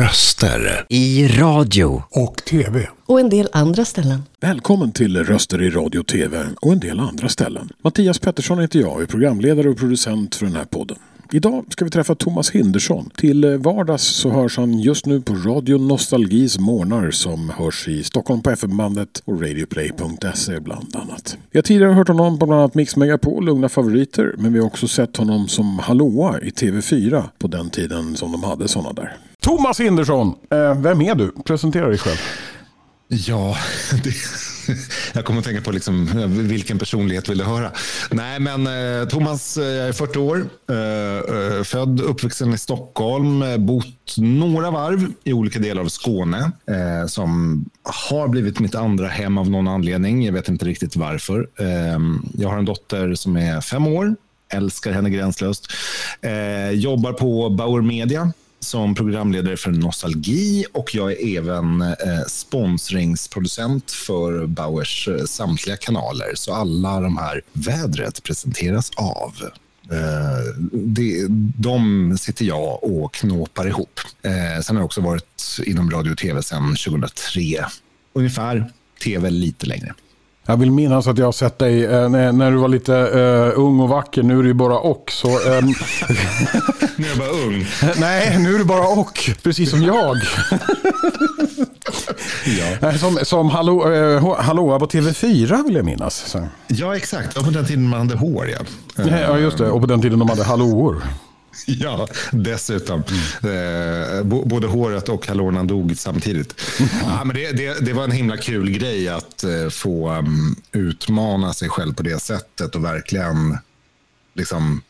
Röster. I radio. Och TV. Och en del andra ställen. Välkommen till Röster i radio och TV och en del andra ställen. Mattias Pettersson heter jag och är programledare och producent för den här podden. Idag ska vi träffa Thomas Hindersson. Till vardags så hörs han just nu på Radio Nostalgis morgnar som hörs i Stockholm på FM-bandet och radioplay.se bland annat. Vi har tidigare hört honom på bland annat Mix Megapol, Lugna Favoriter, men vi har också sett honom som Hallåa i TV4 på den tiden som de hade sådana där. Thomas Hindersson, eh, vem är du? Presentera dig själv. Ja, det, jag kommer att tänka på liksom, vilken personlighet vill du höra? Nej, men eh, Thomas, eh, jag är 40 år, född född uppvuxen i Stockholm, bott några varv i olika delar av Skåne som har blivit mitt andra hem av någon anledning. Jag vet inte riktigt varför. Ehm, jag har en dotter som är fem år, älskar henne gränslöst. jobbar på Bauer Media som programledare för Nostalgi och jag är även eh, sponsringsproducent för Bauers eh, samtliga kanaler. Så alla de här vädret presenteras av. Eh, det, de sitter jag och knåpar ihop. Eh, sen har jag också varit inom radio och tv sedan 2003. Ungefär. Tv lite längre. Jag vill minnas att jag har sett dig eh, när, när, du var lite uh, ung och vacker. Nu är du bara och. Så, um... nu är jag bara ung. Nej, nu är du bara och. Precis som jag. ja. Som, som hallå, uh, hallåa på TV4 vill jag minnas. Så. Ja, exakt. Och på den tiden man hade hår. Ja. ja, just det. Och på den tiden de hade hallåor. Ja, dessutom. Mm. både håret och hallåorna dog samtidigt. Mm. Ja, men det, det, det, var en himla kul grej att eh, få um, utmana sig själv på det sättet och verkligen liksom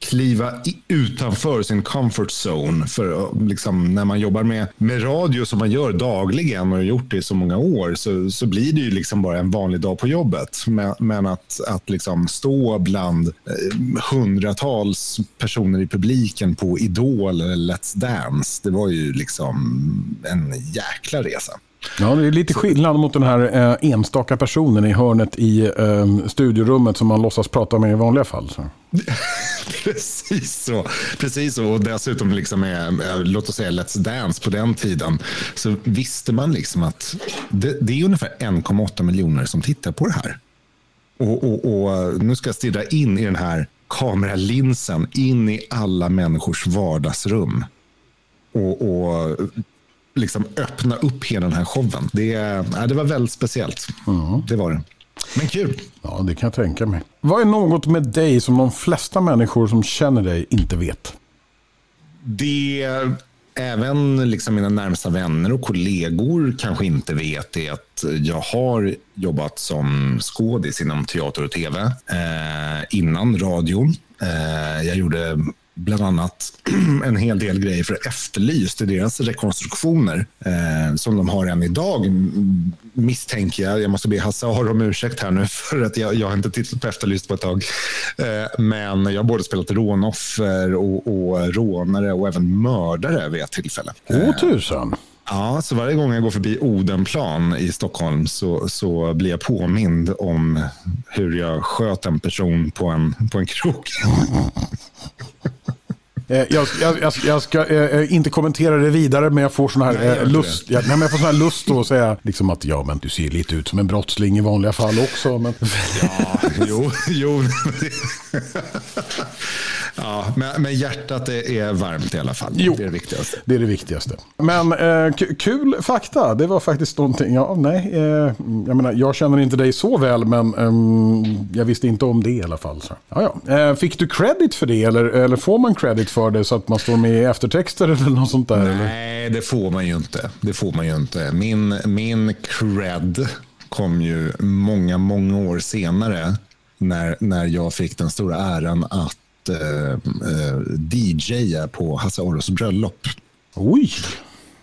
kliva utanför sin comfort zone. För eh, liksom, när man jobbar med, med radio som man gör dagligen och har gjort det i så många år så, så blir det ju liksom bara en vanlig dag på jobbet. Men, men att, att liksom stå bland eh, hundratals personer i publiken på Idol eller Let's Dance, det var ju liksom en jäkla resa. Ja, det är lite skillnad mot den här eh, enstaka personen i hörnet i eh, studiorummet som man låtsas prata med i vanliga fall. Precis så. Precis så. Och dessutom, liksom är, låt oss säga Let's Dance på den tiden, så visste man liksom att det, det är ungefär 1,8 miljoner som tittar på det här. Och, och, och, nu ska jag stirra in i den här kameralinsen, in i alla människors vardagsrum. Och, och liksom öppna upp hela den här showen. Det, ja, det var väldigt speciellt. Mm. Det var det. Men kul. Ja, det kan jag tänka mig. Vad är något med dig som de flesta människor som känner dig inte vet? Det även liksom mina närmsta vänner och kollegor kanske inte vet är att jag har jobbat som skådis inom teater och tv eh, innan radion. Eh, jag gjorde bland annat en hel del grejer för Efterlyst i deras rekonstruktioner eh, som de har än idag, misstänker jag. Jag måste be Hasse Aro om ursäkt här nu för att jag, jag har inte tittat på Efterlyst på ett tag. Eh, men jag har både spelat rånoffer och, och rånare och även mördare vid ett tillfälle. Åh oh, tusan! Ja, så varje gång jag går förbi Odenplan i Stockholm så, så blir jag påmind om hur jag sköt en person på en, på en krok. Eh, jag, jag, jag, ska eh, inte kommentera det vidare, men jag får sån här nej, eh, lust. Jag, nej, men jag får sån här lust att säga liksom att ja, men du ser lite ut som en brottsling i vanliga fall också. Men... Ja, jo, jo. Ja, men, men hjärtat är varmt i alla fall. Jo, det är det viktigaste. Det är det viktigaste. Men eh, kul fakta. Det var faktiskt någonting. Ja, nej, eh, jag, menar, jag känner inte dig så väl, men eh, jag visste inte om det i alla fall. Så. Ja, ja. Eh, fick du credit för det eller, eller får man credit för det så att man står med i eftertexter eller något sånt där? Nej, eller? det får man ju inte. Det får man ju inte. Min, min cred kom ju många, många år senare när, när jag fick den stora äran att eh, eh DJa på Hasse Orros bröllop. Oj!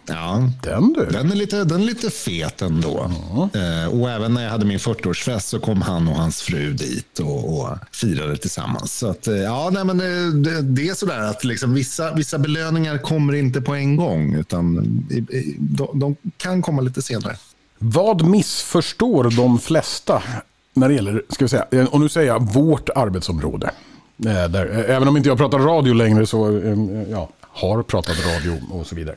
Ja, den du. Den är lite, den är lite fet ändå. Mm. Eh, och även när jag hade min 40-årsfest så kom han och hans fru dit och, och firade tillsammans. Så att, eh, ja, nej, men det, det, är sådär att liksom vissa, vissa belöningar kommer inte på en gång, utan de, de kan komma lite senare. Vad missförstår de flesta när det gäller, ska vi säga, och nu säger jag vårt arbetsområde? Eh, där, även om inte jag pratar radio längre så eh, ja, har pratat radio och så vidare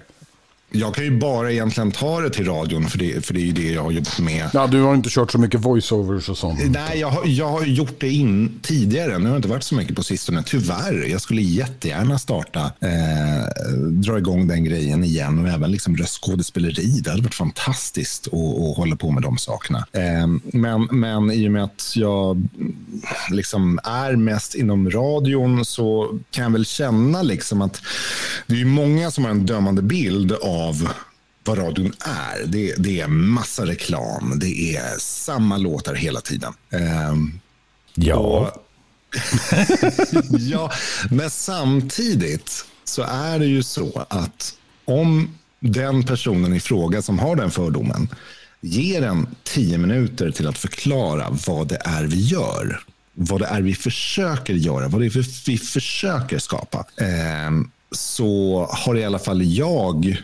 jag kan ju bara egentligen ta det till radion, för det, för det är ju det jag har jobbat med. Ja, du har inte kört så mycket voiceovers och sånt? Nej, jag har, jag har gjort det in tidigare. Nu har det inte varit så mycket på sistone, tyvärr. Jag skulle jättegärna starta, eh, dra igång den grejen igen och även liksom röstskådespeleri. Det hade varit fantastiskt att, att hålla på med de sakerna. Eh, men, men i och med att jag liksom är mest inom radion så kan jag väl känna liksom att det är många som har en dömande bild av vad radion är. Det, det är massa reklam. Det är samma låtar hela tiden. Um, ja. Och, ja, men samtidigt så är det ju så att om den personen i fråga som har den fördomen ger en tio minuter till att förklara vad det är vi gör, vad det är vi försöker göra, vad det är vi försöker skapa, eh, så har i alla fall jag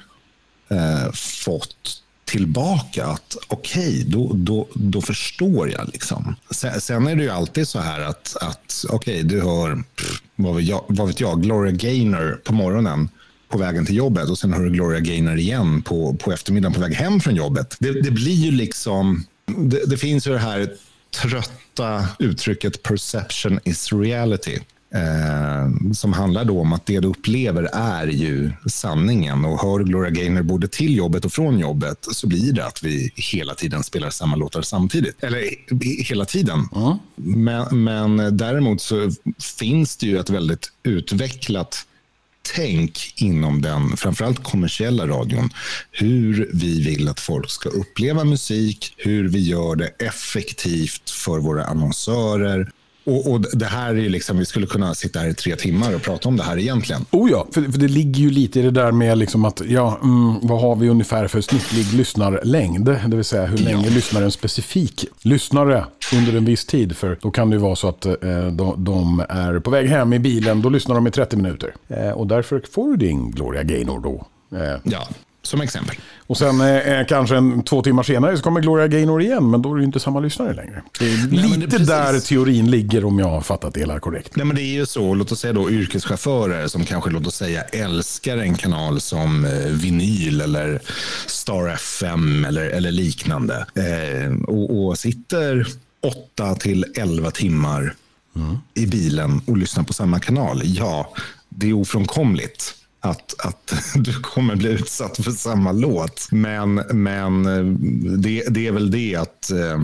eh, fått tillbaka att okej, okay, då, då, då förstår jag. Liksom. Sen, sen, är det ju alltid så här att, att okej, okay, du hör, pff, vad, vet jag, vad vet jag, Gloria Gaynor på morgonen på vägen till jobbet och sen hör du Gloria Gaynor igen på, på eftermiddagen på väg hem från jobbet. Det, det blir ju liksom, det, det finns ju det här trötta uttrycket perception is reality. Eh, som handlar då om att det du upplever är ju sanningen. Och hör Gloria Gaynor både till jobbet och från jobbet så blir det att vi hela tiden spelar samma låtar samtidigt. Eller hela tiden. Mm. Men, men däremot så finns det ju ett väldigt utvecklat tänk inom den, framförallt kommersiella radion, hur vi vill att folk ska uppleva musik, hur vi gör det effektivt för våra annonsörer och, och, det här är liksom, vi skulle kunna sitta här i tre timmar och prata om det här egentligen. Oh ja, för, för det ligger ju lite i det där med liksom att, ja, mm, vad har vi ungefär för snittlig lyssnarlängd? Det vill säga hur länge ja. lyssnar en specifik lyssnare under en viss tid? För då kan det ju vara så att eh, de, de, är på väg hem i bilen, då lyssnar de i 30 minuter. Eh, och därför får du din Gloria Gaynor då. Eh, ja. Som exempel. Och sen eh, kanske en, två timmar senare så kommer Gloria Gaynor igen, men då är det inte samma lyssnare längre. Det är lite där teorin ligger om jag har fattat det hela korrekt. Nej, men det är ju så, låt oss säga då yrkeschaufförer som kanske, låt oss säga, älskar en kanal som eh, Vinyl eller Star FM eller, eller liknande. Eh, och, och sitter åtta till elva timmar mm. i bilen och lyssnar på samma kanal. Ja, det är ofrånkomligt att, att du kommer bli utsatt för samma låt. Men, men eh, det, det är väl det att eh,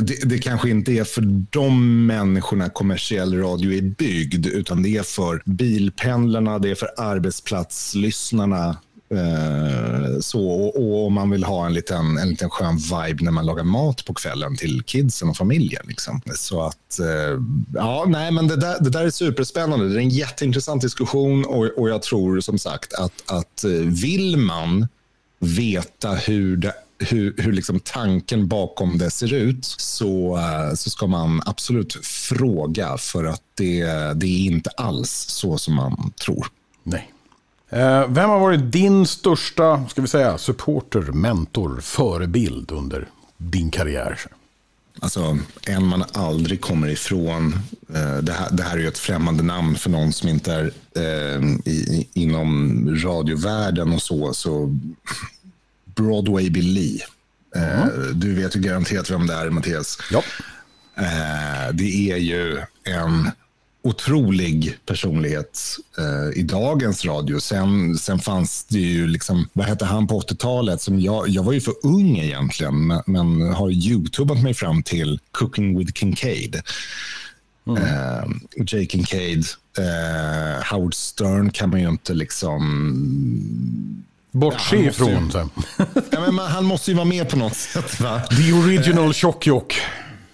det, det, kanske inte är för de människorna kommersiell radio är byggd, utan det är för bilpendlarna, det är för arbetsplatslyssnarna Eh, så, och om man vill ha en liten, en liten skön vibe när man lagar mat på kvällen till kidsen och familjen. Liksom. Så att, eh, ja, nej, men det där, det där är superspännande. Det är en jätteintressant diskussion och, och jag tror som sagt att, att eh, vill man veta hur det hur, hur liksom tanken bakom det ser ut så, så ska man absolut fråga för att det, det är inte alls så som man tror. Nej. Eh, vem har varit din största ska vi säga, supporter, mentor, förebild under din karriär? Alltså, en man aldrig kommer ifrån. Eh, det här, det här är ju ett främmande namn för någon som inte är eh, i, inom radiovärlden och så. så Broadway Bill Lee. Mm. Du vet ju garanterat vem det är, Mattias. Ja. Det är ju en otrolig personlighet eh, i dagens radio. Sen, sen fanns det ju, liksom, vad hette han på 80-talet? Som jag, jag var ju för ung egentligen, men, men har youtubat mig fram till Cooking with Kincaid. Mm. Eh, Jay Kincaid, eh, Howard Stern kan man ju inte liksom... Bortse ja, ifrån. Ju, ja, men man, han måste ju vara med på något sätt. Va? The original Tjock-Jock.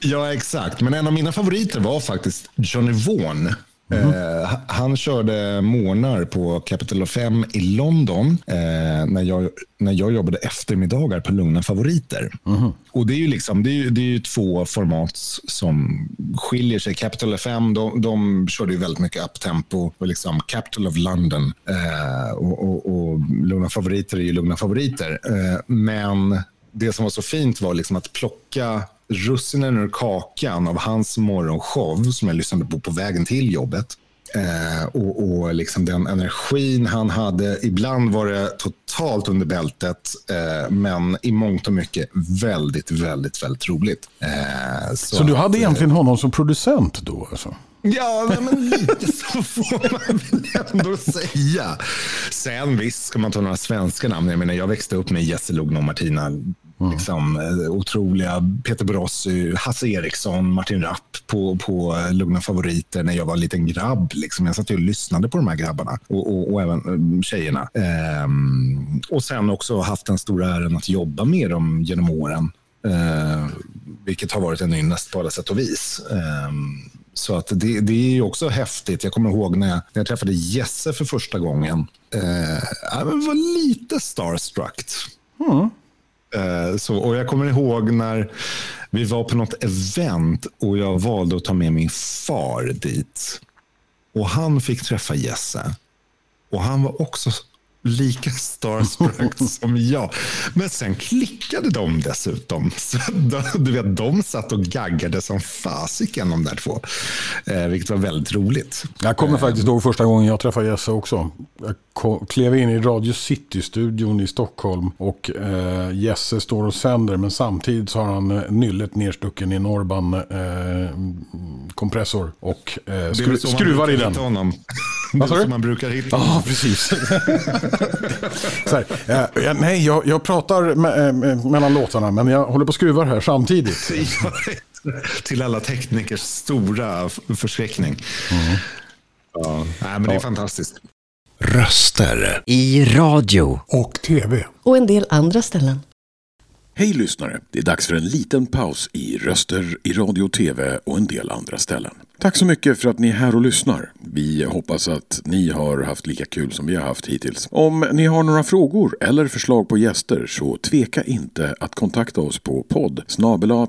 Ja, exakt. Men en av mina favoriter var faktiskt Johnny Vaughan. Mm. Eh, han körde månar på Capital FM i London eh, när, jag, när jag jobbade eftermiddagar på Lugna favoriter. Mm. Och Det är ju liksom, det är, det är ju två format som skiljer sig. Capital FM de, de körde ju väldigt mycket uptempo och liksom Capital of London. Eh, och, och, och Lugna favoriter är ju Lugna favoriter. Eh, men det som var så fint var liksom att plocka russinen ur kakan av hans morgonshow som jag lyssnade på på vägen till jobbet. Eh, och, och liksom den energin han hade. Ibland var det totalt under bältet, eh, men i mångt och mycket väldigt, väldigt, väldigt roligt. Eh, så, så, du hade att, egentligen honom som producent då? Alltså? Ja, men lite så får man väl ändå säga. Sen visst ska man ta några svenska namn. Jag menar, jag växte upp med Jesse Lugn och Martina Mm. Liksom, eh, otroliga Peter Borossi, Hasse Eriksson, Martin Rapp på, på eh, Lugna favoriter när jag var en liten grabb. Liksom. Jag satt och lyssnade på de här grabbarna och, och, och även eh, tjejerna. Ehm, och sen också haft den stora äran att jobba med dem genom åren. Ehm, vilket har varit en ynnest på alla sätt och vis. Ehm, så att det, det är också häftigt. Jag kommer ihåg när jag, när jag träffade Jesse för första gången. Eh, jag var lite starstruck. Mm. Eh, så, och jag kommer ihåg när vi var på något event och jag valde att ta med min far dit. Och han fick träffa Jesse. Och han var också lika starstruck som jag. Men sen klickade de dessutom. Så du vet, de satt och gaggade som fasiken de där två. Eh, vilket var väldigt roligt. Jag kommer faktiskt ihåg första gången jag träffade Jesse också. Jag klev in i Radio City-studion i Stockholm och eh, Jesse står och sänder men samtidigt så har han eh, nyllet nerstucken i en Orban eh, kompressor och eh, skru skruvar i den. Honom. Det är som man brukar hitta. Ja, precis. här, eh, nej, jag, jag pratar eh, mellan låtarna, men jag håller på och skruvar här samtidigt. Till alla teknikers stora förskräckning. Mm. Ja, nej, men det är ja. fantastiskt. Röster. I radio. Och tv. Och en del andra ställen. Hej lyssnare! Det är dags för en liten paus i röster, i radio och tv och en del andra ställen. Tack så mycket för att ni är här och lyssnar. Vi hoppas att ni har haft lika kul som vi har haft hittills. Om ni har några frågor eller förslag på gäster så tveka inte att kontakta oss på podd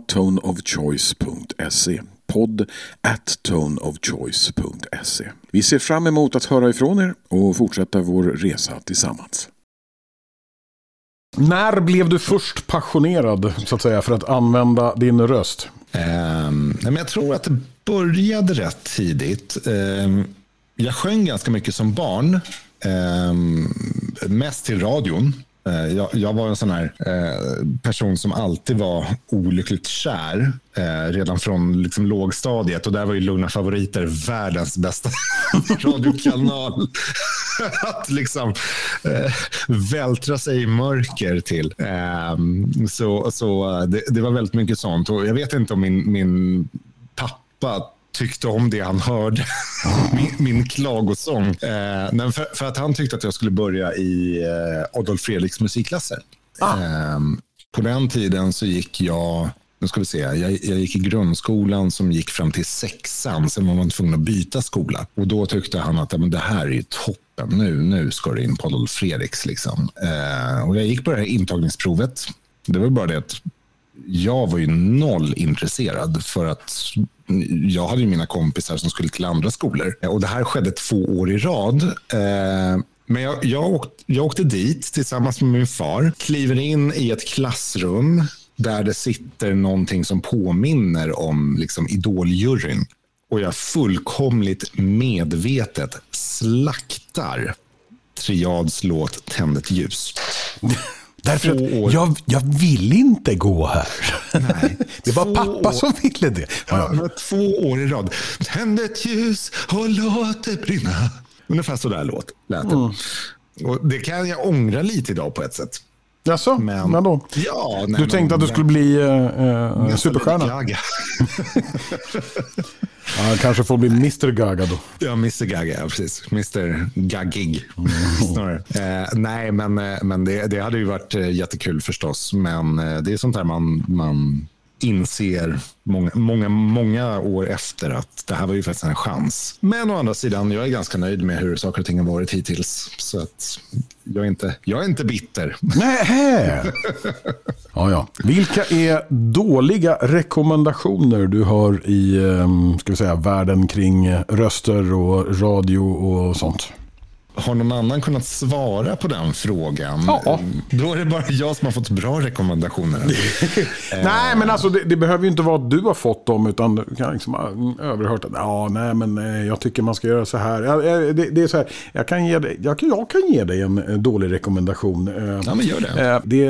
toneofchoice.se podd at toneofchoice.se. Vi ser fram emot att höra ifrån er och fortsätta vår resa tillsammans. När blev du först passionerad så att säga, för att använda din röst? Um, men jag tror att det började rätt tidigt. Um, jag sjöng ganska mycket som barn. Um, mest till radion. Eh, jag, jag, var en sån här eh, person som alltid var olyckligt kär. Eh, redan från liksom, lågstadiet. Och där var ju Lugna Favoriter världens bästa radiokanal. att liksom eh, vältra sig i mörker till. Ehm, så så eh, det, det, var väldigt mycket sånt. Och jag vet inte om min, min pappa tyckte om det han hörde. min, min klagosång. Eh, för, för, att han tyckte att jag skulle börja i eh, Adolf Fredriks musikklasser. Ah. Eh, på den tiden så gick jag nu ska vi se, jag, jag, gick i grundskolan som gick fram till sexan. Sen var man tvungen att byta skola. Och då tyckte han att men det här är toppen. Nu, nu ska du in på Adolf Fredriks. Liksom. Eh, och jag gick på det här intagningsprovet. Det var bara det att jag var ju noll intresserad för att jag hade ju mina kompisar som skulle till andra skolor. Och det här skedde två år i rad. Eh, men jag, jag, åkte, jag åkte dit tillsammans med min far, kliver in i ett klassrum där det sitter någonting som påminner om liksom, idoljuryn. Och jag fullkomligt medvetet slaktar Triads låt Tänd ett ljus. Därför att jag, jag vill inte gå här. Nej, det var pappa år. som ville det. Ja, ja. Två år i rad. Tänd ett ljus och låt det brinna. Ungefär så där låt, lät det. Mm. Och det kan jag ångra lite idag på ett sätt. Jaså, men, men då? Ja, nej, du tänkte men, att du skulle bli uh, superstjärna? Ja, kanske får bli Mr Gaga då. Ja, Mr Gaga, ja, precis. Mr Gaggig. Mm. Eh, nej, men, eh, men det, det hade ju varit eh, jättekul förstås. Men eh, det är sånt där man, man inser många, många, många år efter att det här var ju faktiskt en chans. Men å andra sidan, jag är ganska nöjd med hur saker och ting har varit hittills. Så att jag är inte, jag är inte bitter. Nej. ja, ja. Vilka är dåliga rekommendationer du har i ehm, ska vi säga, världen kring röster och radio och sånt? Har någon annan kunnat svara på den frågan? Ja. Då är det bara jag som har fått bra rekommendationer. Nej, men alltså det, det behöver ju inte vara att du har fått dem, utan du kan liksom ha överhört att ja, nej, men eh, jag tycker man ska göra så här. Eh, det, det är så här jag, kan ge dig, jag, kan, jag kan ge dig en eh, dålig rekommendation. Ja, men gör det. Det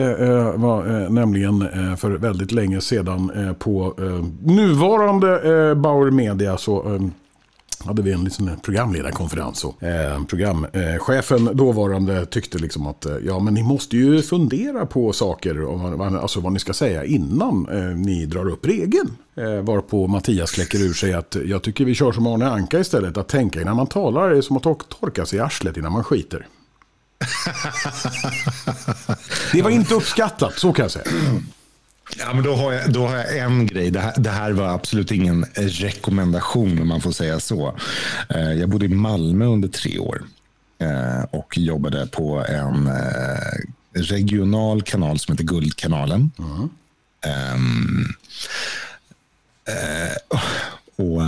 var nämligen för väldigt länge sedan på nuvarande Bauer Media så hade vi en liten programledarkonferens. Och, eh, programchefen dåvarande tyckte liksom att eh, ja, men ni måste ju fundera på saker, alltså vad ni ska säga innan eh, ni drar upp regeln. Eh, varpå Mattias kläcker ur sig att jag tycker vi kör som Arne Anka istället. Att tänka innan man talar är som att tor- torka sig i arslet innan man skiter. Det var inte uppskattat, så kan jag säga. Ja, men då, har jag, då har jag en grej. Det här, det här var absolut ingen rekommendation om man får säga så. Eh, Jag bodde i Malmö under tre år eh, och jobbade på en eh, regional kanal som heter Guldkanalen. Ehm, eh, och,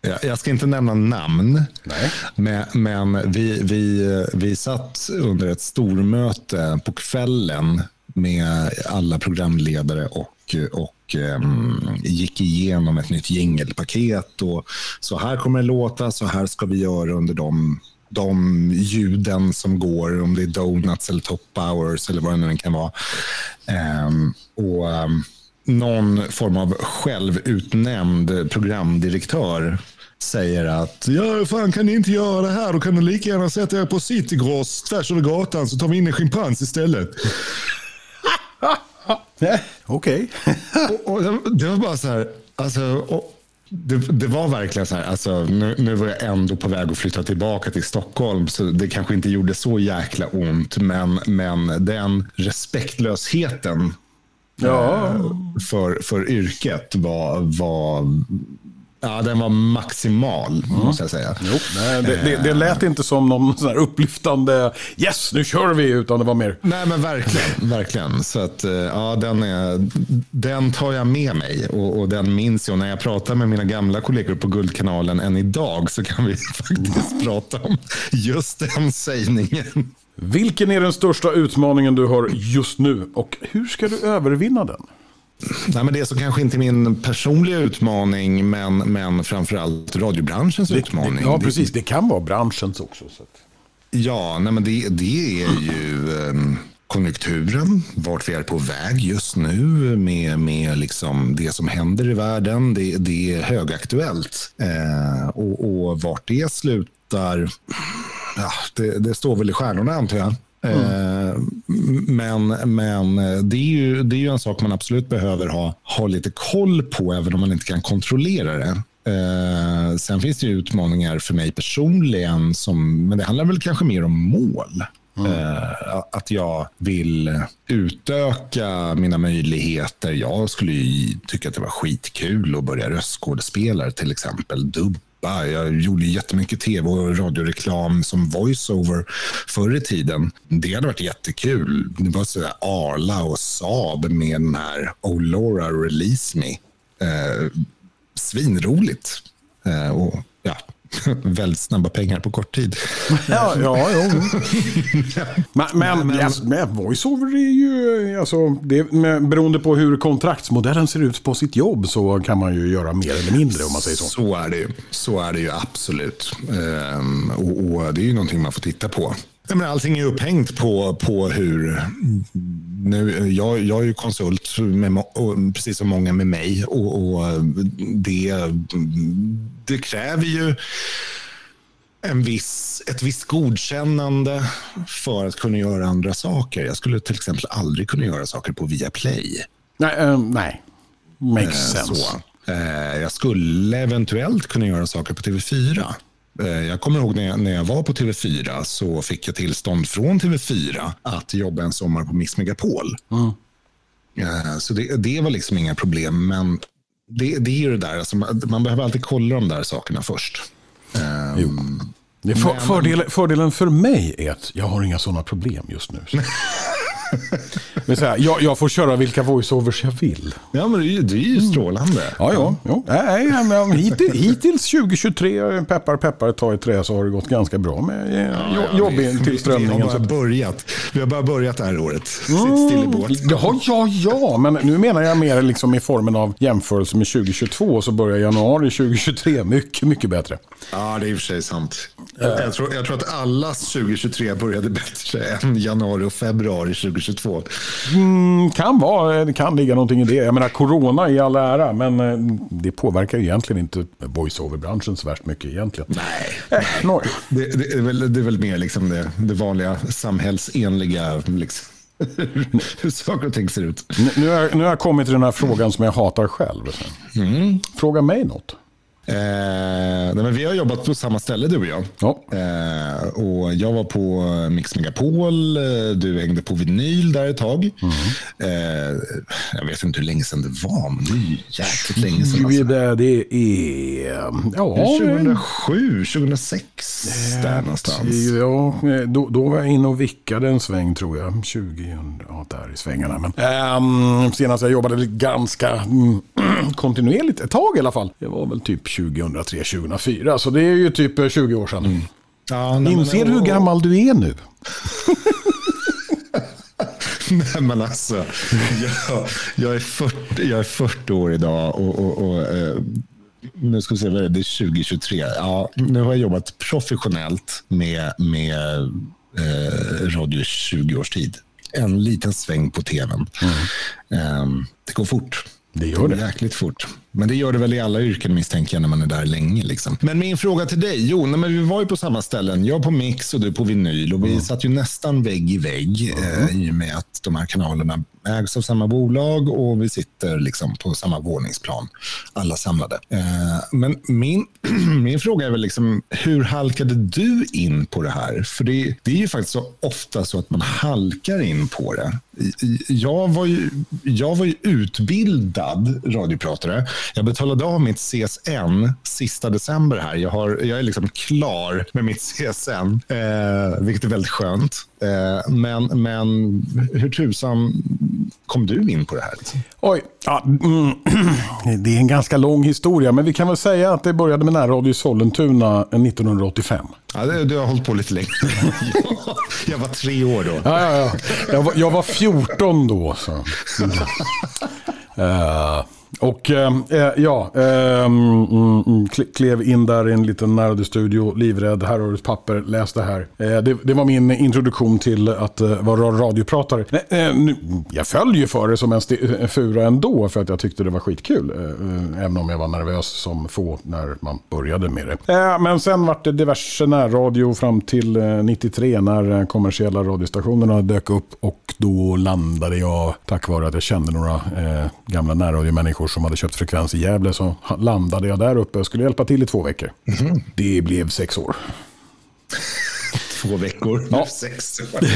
jag- jag ska inte nämna namn, Nej. men, men vi, vi, vi satt under ett stormöte på kvällen med alla programledare och, och um, gick igenom ett nytt jingelpaket. Och så här kommer det låta, så här ska vi göra under de, de ljuden som går, om det är donuts eller top hours eller vad det nu kan vara. Um, och um, någon form av självutnämnd programdirektör säger att ja, fan kan ni inte göra det här, då kan ni lika gärna sätta er på Citygross tvärs över gatan så tar vi in en schimpans istället. Okej. det- det var bara så här, alltså, och det, det var verkligen så här, alltså, nu, nu var jag ändå på väg att flytta tillbaka till Stockholm, så det kanske inte gjorde så jäkla ont, men, men den respektlösheten Ja. för, för yrket var, var, ja, den var maximal, måste jag säga. Jo, nej, det, det, det lät inte som någon sån upplyftande yes, nu kör vi, utan det var mer Nej, men verkligen. verkligen. Så att, eh, ja, den, är, den tar jag med mig och, och den minns jag. När jag pratar med mina gamla kollegor på Guldkanalen än idag så kan vi faktiskt prata om just den sägningen. Vilken är den största utmaningen du har just nu och hur ska du övervinna den? Nej, men det är så kanske inte min personliga utmaning, men, men framförallt radiobranschens utmaning. Ja, Det- precis. Det kan vara branschens också. Så. Ja, nej men det, det är ju ehm, konjunkturen, vart vi är på väg just nu med, med liksom det som händer i världen. Det, det är högaktuellt. Eh, och, och vart det slutar, ja, det, det står väl i stjärnorna antar jag. Eh, Men, men det, är ju, det är ju en sak man absolut behöver ha, ha lite koll på, även om man inte kan kontrollera det. Eh, sen finns det utmaningar för mig personligen, som, men det handlar väl kanske mer om mål. Eh, att jag vill utöka mina möjligheter. Jag skulle ju tycka att det var skitkul att börja röstskådespelare till exempel klippa. Jag gjorde jättemycket tv och radioreklam som voiceover förr i tiden. Det hade varit jättekul. Det var sådär Arla och Saab med den här Oh Laura Release Me. Eh, svinroligt. Eh, och ja, väldigt snabba pengar på kort tid. Ja, ja, jo. men, men, men- Yes, men voiceover är ju, alltså, det, med, beroende på hur kontraktsmodellen ser ut på sitt jobb så kan man ju göra mer eller mindre om man säger så. Så är det ju. Så är det ju absolut. Ehm, och, och det är ju någonting man får titta på. Jag menar, allting är upphängt på, på hur... Nu, jag, jag är ju konsult, med, precis som många med mig. Och, och det, det kräver ju en viss, ett visst godkännande för att kunna göra andra saker. Jag skulle till exempel aldrig kunna göra saker på Viaplay. Nej, eh, nej. Makes Eh, sense. Så. Eh, Jag skulle eventuellt kunna göra saker på TV4. Eh, Jag kommer ihåg när jag, när jag var på TV4 så fick jag tillstånd från TV4 att jobba en sommar på Mix Megapol. Eh, Så det, det var liksom inga problem. Men det, det är ju det där, alltså man, man behöver alltid kolla de där sakerna först. Är för, fördelen, fördelen för mig är att jag har inga sådana problem just nu. Men så här, jag, jag får köra vilka voiceovers jag vill. Ja, men det är ju, det är ju strålande. Ja, ja. ja. Nej, men hittills, hittills 2023, peppar peppar, ta i trä, så har det gått ganska bra med eh, jo, Vi jobbtillströmningen. har bara börjat. Vi har bara börjat det här året. Sitt still i båt. Ja, ja, ja, men nu menar jag mer liksom i formen av jämförelse med 2022, så börjar januari 2023 mycket, mycket bättre. Ja, det är i och för sig sant. Jag, jag, tror, jag tror att allas 2023 började bättre än januari och februari 2022. Mm, kan vara, det kan ligga någonting i det. Jag menar, corona i all ära, men eh, det påverkar egentligen inte voiceover-branschen så värst mycket egentligen. Nej. Eh, nå- Det, det, är väl, det är väl mer liksom det, det vanliga samhällsenliga, liksom, hur saker och ting ser ut. Nu, nu, har, nu har jag kommit till den här frågan som jag hatar själv. Fråga mig något. Eh, nej, men vi har jobbat på samma ställe du och jag. Ja. Eh, och jag var på Mix Megapol, eh, du hängde på vinyl där ett tag. Eh, jag vet inte hur länge sedan det var, men det är jäkligt länge sedan. Alltså. det, det är... Ja, 2007, 2006, där någonstans. Ja, då, då var jag inne och vickade en sväng tror jag. 2000, ja där i svängarna. Men, ehm, senast jag jobbade ganska mm, kontinuerligt, ett tag i alla fall. Det var väl typ 2003, 2004. Så det är ju typ eh, 20 år sedan. Ja, nej, Inser men- du hur gammal du är nu? Nej, men alltså, jag, jag, är 40, jag är 40 år idag och, och, och eh, nu ska vi se, vad är det? det är 2023. Ja, nu har jag jobbat professionellt med, med eh, radio i 20 års tid. En liten sväng på tvn. Eh, det går fort. Det gör det. Jäkligt fort. Men det gör det väl i alla yrken misstänker jag när man är där länge. Liksom. Men min fråga till dig. Jo, nej, men vi var ju på samma ställen. Jag på Mix och du på vinyl. Och vi satt ju nästan vägg i vägg eh, i och med att de här kanalerna ägs av samma bolag och vi sitter liksom på samma våningsplan. Alla samlade. Eh, men min, min fråga är väl liksom, hur halkade du in på det här? För det, det är ju faktiskt så ofta så att man halkar in på det. Jag var ju, jag var ju utbildad radiopratare. Jag betalade av mitt CSN sista december här. Jag, har, jag är liksom klar med mitt CSN, eh, vilket är väldigt skönt. Eh, men, men hur tusan kom du in på det här? Liksom? Oj, ja, mm, det är en ganska lång historia. Men vi kan väl säga att det började med närradio i Sollentuna 1985. Ja, det, du har hållit på lite längre. jag var tre år då. Ja, ja, ja. Jag, var, jag var 14 då. Så. Mm. Och eh, eh ja, eh, mm, mm klev in där i en liten närradiostudio, livrädd, här har du ett papper, läs det här. Eh, det, det var min introduktion till att eh, vara radiopratare. Eh, nu, jag föll ju för det som en fura ändå, för att jag tyckte det var skitkul. Även om jag var nervös som få när man började med det. Men sen vart det diverse närradio fram till 93 när eh, kommersiella radiostationerna dök upp och då landade jag, tack vare att jag kände några gamla närradiomänniskor som hade köpt frekvens i Gävle, så landade jag där uppe och skulle hjälpa till i två veckor. Det blev sex år. Två veckor. Ja. Sex år.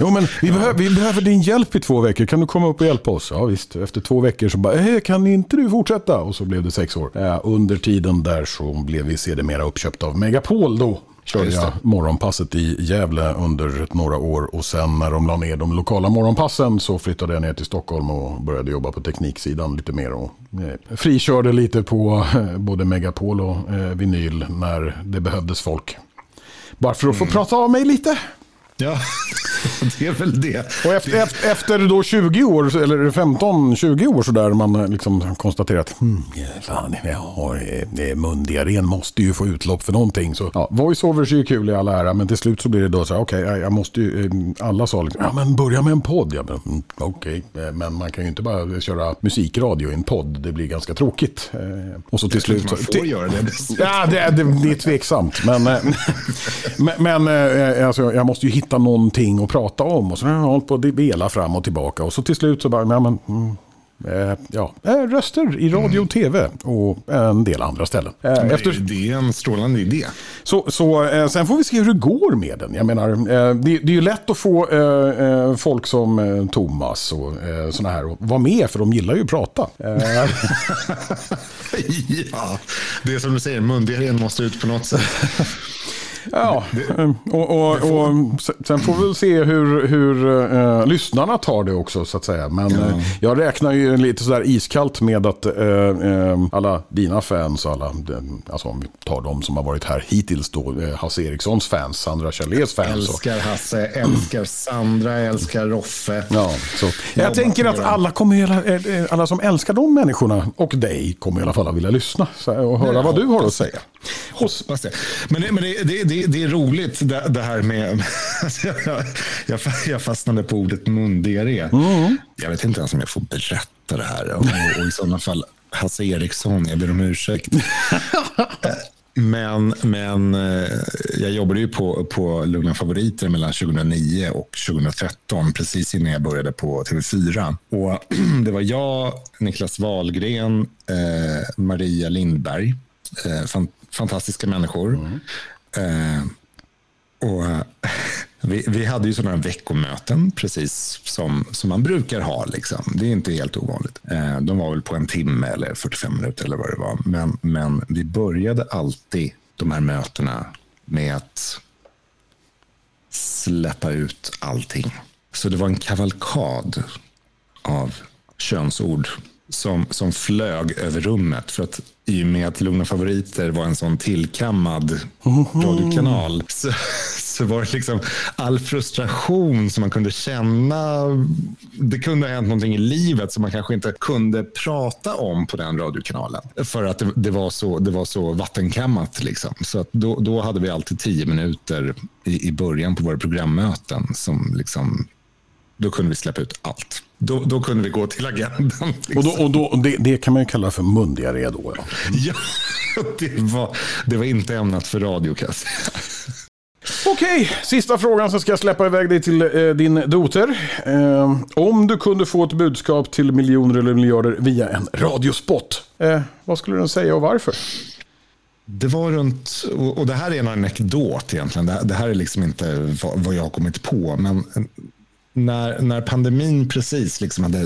Jo, men vi, behöver, vi behöver din hjälp i två veckor. Kan du komma upp och hjälpa oss? Ja, visst. Efter två veckor så bara, eh, kan inte du fortsätta? Och så blev det sex år. Eh, under tiden där så blev vi sedermera uppköpta av Megapol då. Körde jag morgonpasset i Gävle under några år och sen när de la ner de lokala morgonpassen så flyttade jag ner till Stockholm och började jobba på tekniksidan lite mer och eh, frikörde lite på eh, både Megapol och eh, vinyl när det behövdes folk. Bara för att få prata av mig lite. Ja, det är väl det. Och efter, efter, då 20 år, eller 15-20 år sådär, man liksom konstaterat hmm, fan, jag har eh, mundiarrén, måste ju få utlopp för någonting. Så, ja, voiceovers är ju kul i all ära, men till slut så blir det då så här, okej, jag- jag måste ju, eh, alla sa liksom, ja men börja med en podd. Ja, men, mm, okej, eh, men man kan ju inte bara köra musikradio i en podd, det blir ganska tråkigt. Eh, Och så till slut... Man får till- göra det. Ja, det, det, det är tveksamt. Men, eh, men, men eh, alltså, jag måste ju hitta någonting att prata om. Och så har jag hållit på att vela fram och tillbaka. Och så till slut så bara, ja, men, mm, eh, ja, eh, röster i radio och tv och en del andra ställen. Eh, Efter, Det är en strålande idé. så, så eh, sen får vi se hur det går med den. Jag menar, eh, det, det är ju lätt att få eh, eh, folk som Thomas och eh, sådana här att vara med, för de gillar ju att prata. Ja, det är som du säger, mundiarén måste ut på något sätt. Ja, eh, och, och, och sen får vi väl se hur, hur eh, lyssnarna tar det också så att säga. Men ja. jag räknar ju lite sådär iskallt med att eh, alla dina fans, alla, alltså om vi tar de som har varit här hittills då, Hasse Erikssons fans, Sandra Chalés fans. Älskar Hasse, älskar Sandra, älskar Roffe. Ja, så. Jag tänker att alla, kommer, alla som älskar de människorna och dig kommer i alla fall att vilja lyssna och höra vad du har att säga. Hoppas det. Men, det, men det, det, det, är roligt det, det här med... jag, jag fastnade på ordet mundiarré. Mm. Jag vet inte ens om jag får berätta det här. Och, och i sådana fall, Hasse Eriksson, jag ber om ursäkt. Men, men eh, jag jobbade ju på, på Lugna Favoriter mellan 2009 och 2013, precis innan jag började på TV4. Och det var jag, Niklas Wahlgren, eh, Maria Lindberg, eh, fantastiska människor. Mm. Eh, och vi, vi, hade ju sådana veckomöten, precis som, som man brukar ha. Liksom. Det är inte helt ovanligt. Eh, de var väl på en timme eller 45 minuter eller vad det var. Men, men vi började alltid de här mötena med att släppa ut allting. Så det var en kavalkad av könsord som, som flög över rummet. För att i och med att Lugna Favoriter var en sån tillkammad radiokanal så, så var det liksom all frustration som man kunde känna. Det kunde ha hänt någonting i livet som man kanske inte kunde prata om på den radiokanalen. För att det, det var, så, det var så vattenkammat. Liksom. Så att då, då hade vi alltid tio minuter i, i början på våra programmöten som liksom då kunde vi släppa ut allt. Då, då kunde vi gå till agendan. Liksom. Och, då, och då, det, det, kan man ju kalla för mundiarré då? Ja, ja det, var, det var inte ämnat för radio kan jag säga. Okej, sista frågan så ska jag släppa iväg dig till eh, din doter. Eh, om du kunde få ett budskap till miljoner eller miljarder via en radiospot, eh, vad skulle den säga och varför? Det var runt, och det här är en anekdot egentligen. Det, här är liksom inte vad jag har kommit på. Men när, när pandemin precis liksom hade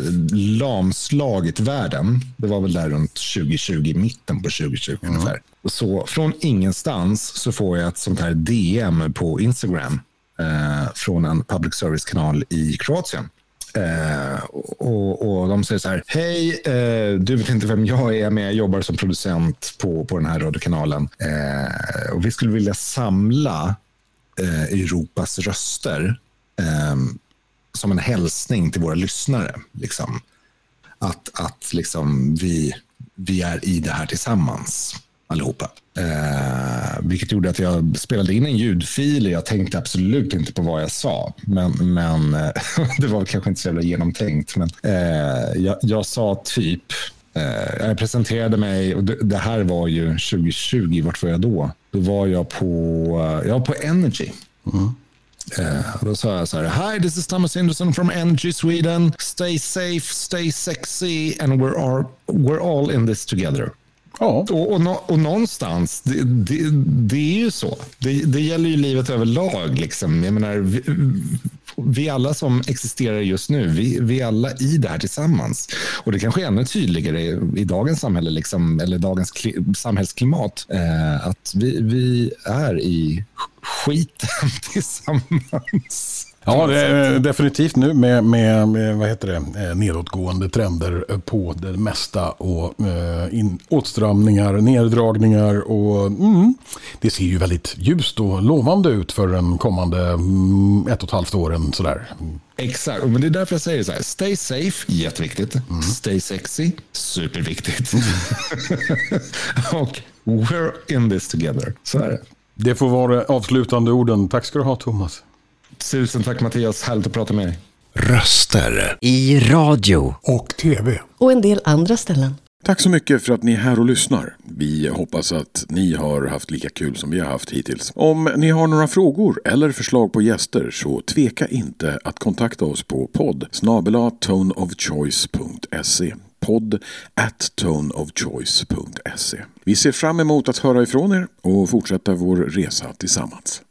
lamslagit världen, det var väl där runt 2020, mitten på 2020 mm. ungefär. Så från ingenstans så får jag ett sånt här DM på Instagram eh, från en public service-kanal i Kroatien. Eh, och, och, De säger så här, hej, eh, du vet inte vem jag är, men jag jobbar som producent på, på den här radiokanalen. Eh, och vi skulle vilja samla eh, Europas röster eh, som en hälsning till våra lyssnare. Liksom. Att, att liksom vi, vi är i det här tillsammans allihopa. Eh, vilket gjorde att jag spelade in en ljudfil. Jag tänkte absolut inte på vad jag sa. Men, men eh, det var kanske inte så jävla genomtänkt. Men, eh, jag, jag, sa typ, eh, jag presenterade mig och det, det, här var ju 2020. Vart var jag då? Då var jag på, eh, jag var på Energy. Mm. Uh, då sa jag så här, Hi, this is Thomas Henderson from Energy Sweden. Stay safe, stay sexy and we're all, we're all in this together. Ja. Och, och, och någonstans, det, det, det, är ju så. Det, det gäller ju livet överlag. Liksom. Jag menar, vi, vi alla som existerar just nu, vi, vi är alla i det här tillsammans. Och det kanske är ännu tydligare i dagens samhälle, liksom, eller dagens samhällsklimat, eh, att vi, vi är i skiten tillsammans. Ja, det är definitivt nu med, med, med vad heter det, eh, nedåtgående trender på det mesta och eh, in, åtstramningar, neddragningar och mm, det ser ju väldigt ljust och lovande ut för den kommande mm, ett och ett halvt åren sådär. Exakt, men det är därför jag säger så här. Stay safe, jätteviktigt. Mm. Stay sexy, superviktigt. och we're in this together. Så är det. Det får vara avslutande orden. Tack ska du ha Thomas. Tusen tack Mattias, härligt att prata med dig. Röster i radio och tv och en del andra ställen. Tack så mycket för att ni är här och lyssnar. Vi hoppas att ni har haft lika kul som vi har haft hittills. Om ni har några frågor eller förslag på gäster så tveka inte att kontakta oss på podd toneofchoice.se podd at toneofchoice.se. Vi ser fram emot att höra ifrån er och fortsätta vår resa tillsammans.